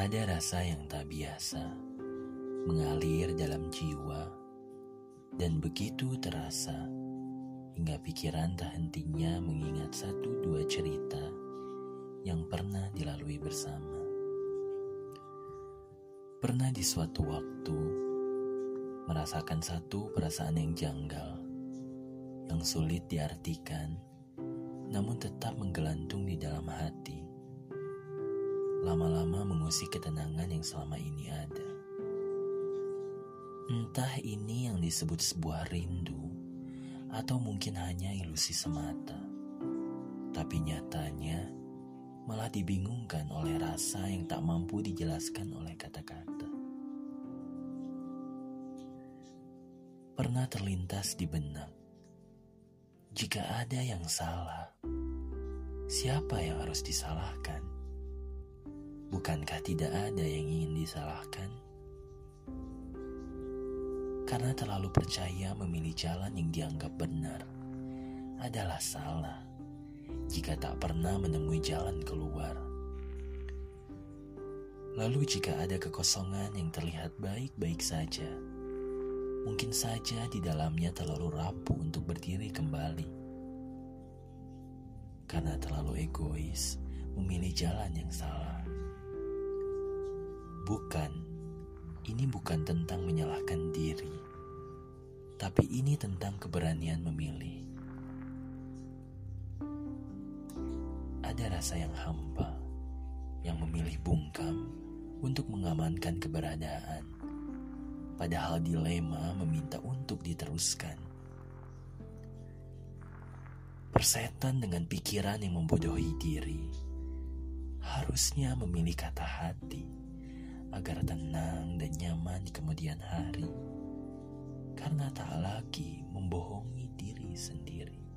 Ada rasa yang tak biasa mengalir dalam jiwa dan begitu terasa hingga pikiran tak hentinya mengingat satu dua cerita yang pernah dilalui bersama. Pernah di suatu waktu merasakan satu perasaan yang janggal yang sulit diartikan namun tetap menggelantung di dalam hati lama-lama mengusik ketenangan yang selama ini ada. Entah ini yang disebut sebuah rindu, atau mungkin hanya ilusi semata. Tapi nyatanya malah dibingungkan oleh rasa yang tak mampu dijelaskan oleh kata-kata. Pernah terlintas di benak, jika ada yang salah, siapa yang harus disalahkan? Bukankah tidak ada yang ingin disalahkan? Karena terlalu percaya memilih jalan yang dianggap benar adalah salah jika tak pernah menemui jalan keluar. Lalu jika ada kekosongan yang terlihat baik-baik saja, mungkin saja di dalamnya terlalu rapuh untuk berdiri kembali. Karena terlalu egois memilih jalan yang salah. Bukan, ini bukan tentang menyalahkan diri, tapi ini tentang keberanian memilih. Ada rasa yang hampa, yang memilih bungkam untuk mengamankan keberadaan, padahal dilema meminta untuk diteruskan. Persetan dengan pikiran yang membodohi diri, harusnya memilih kata hati agar tenang dan nyaman di kemudian hari, karena tak lagi membohongi diri sendiri.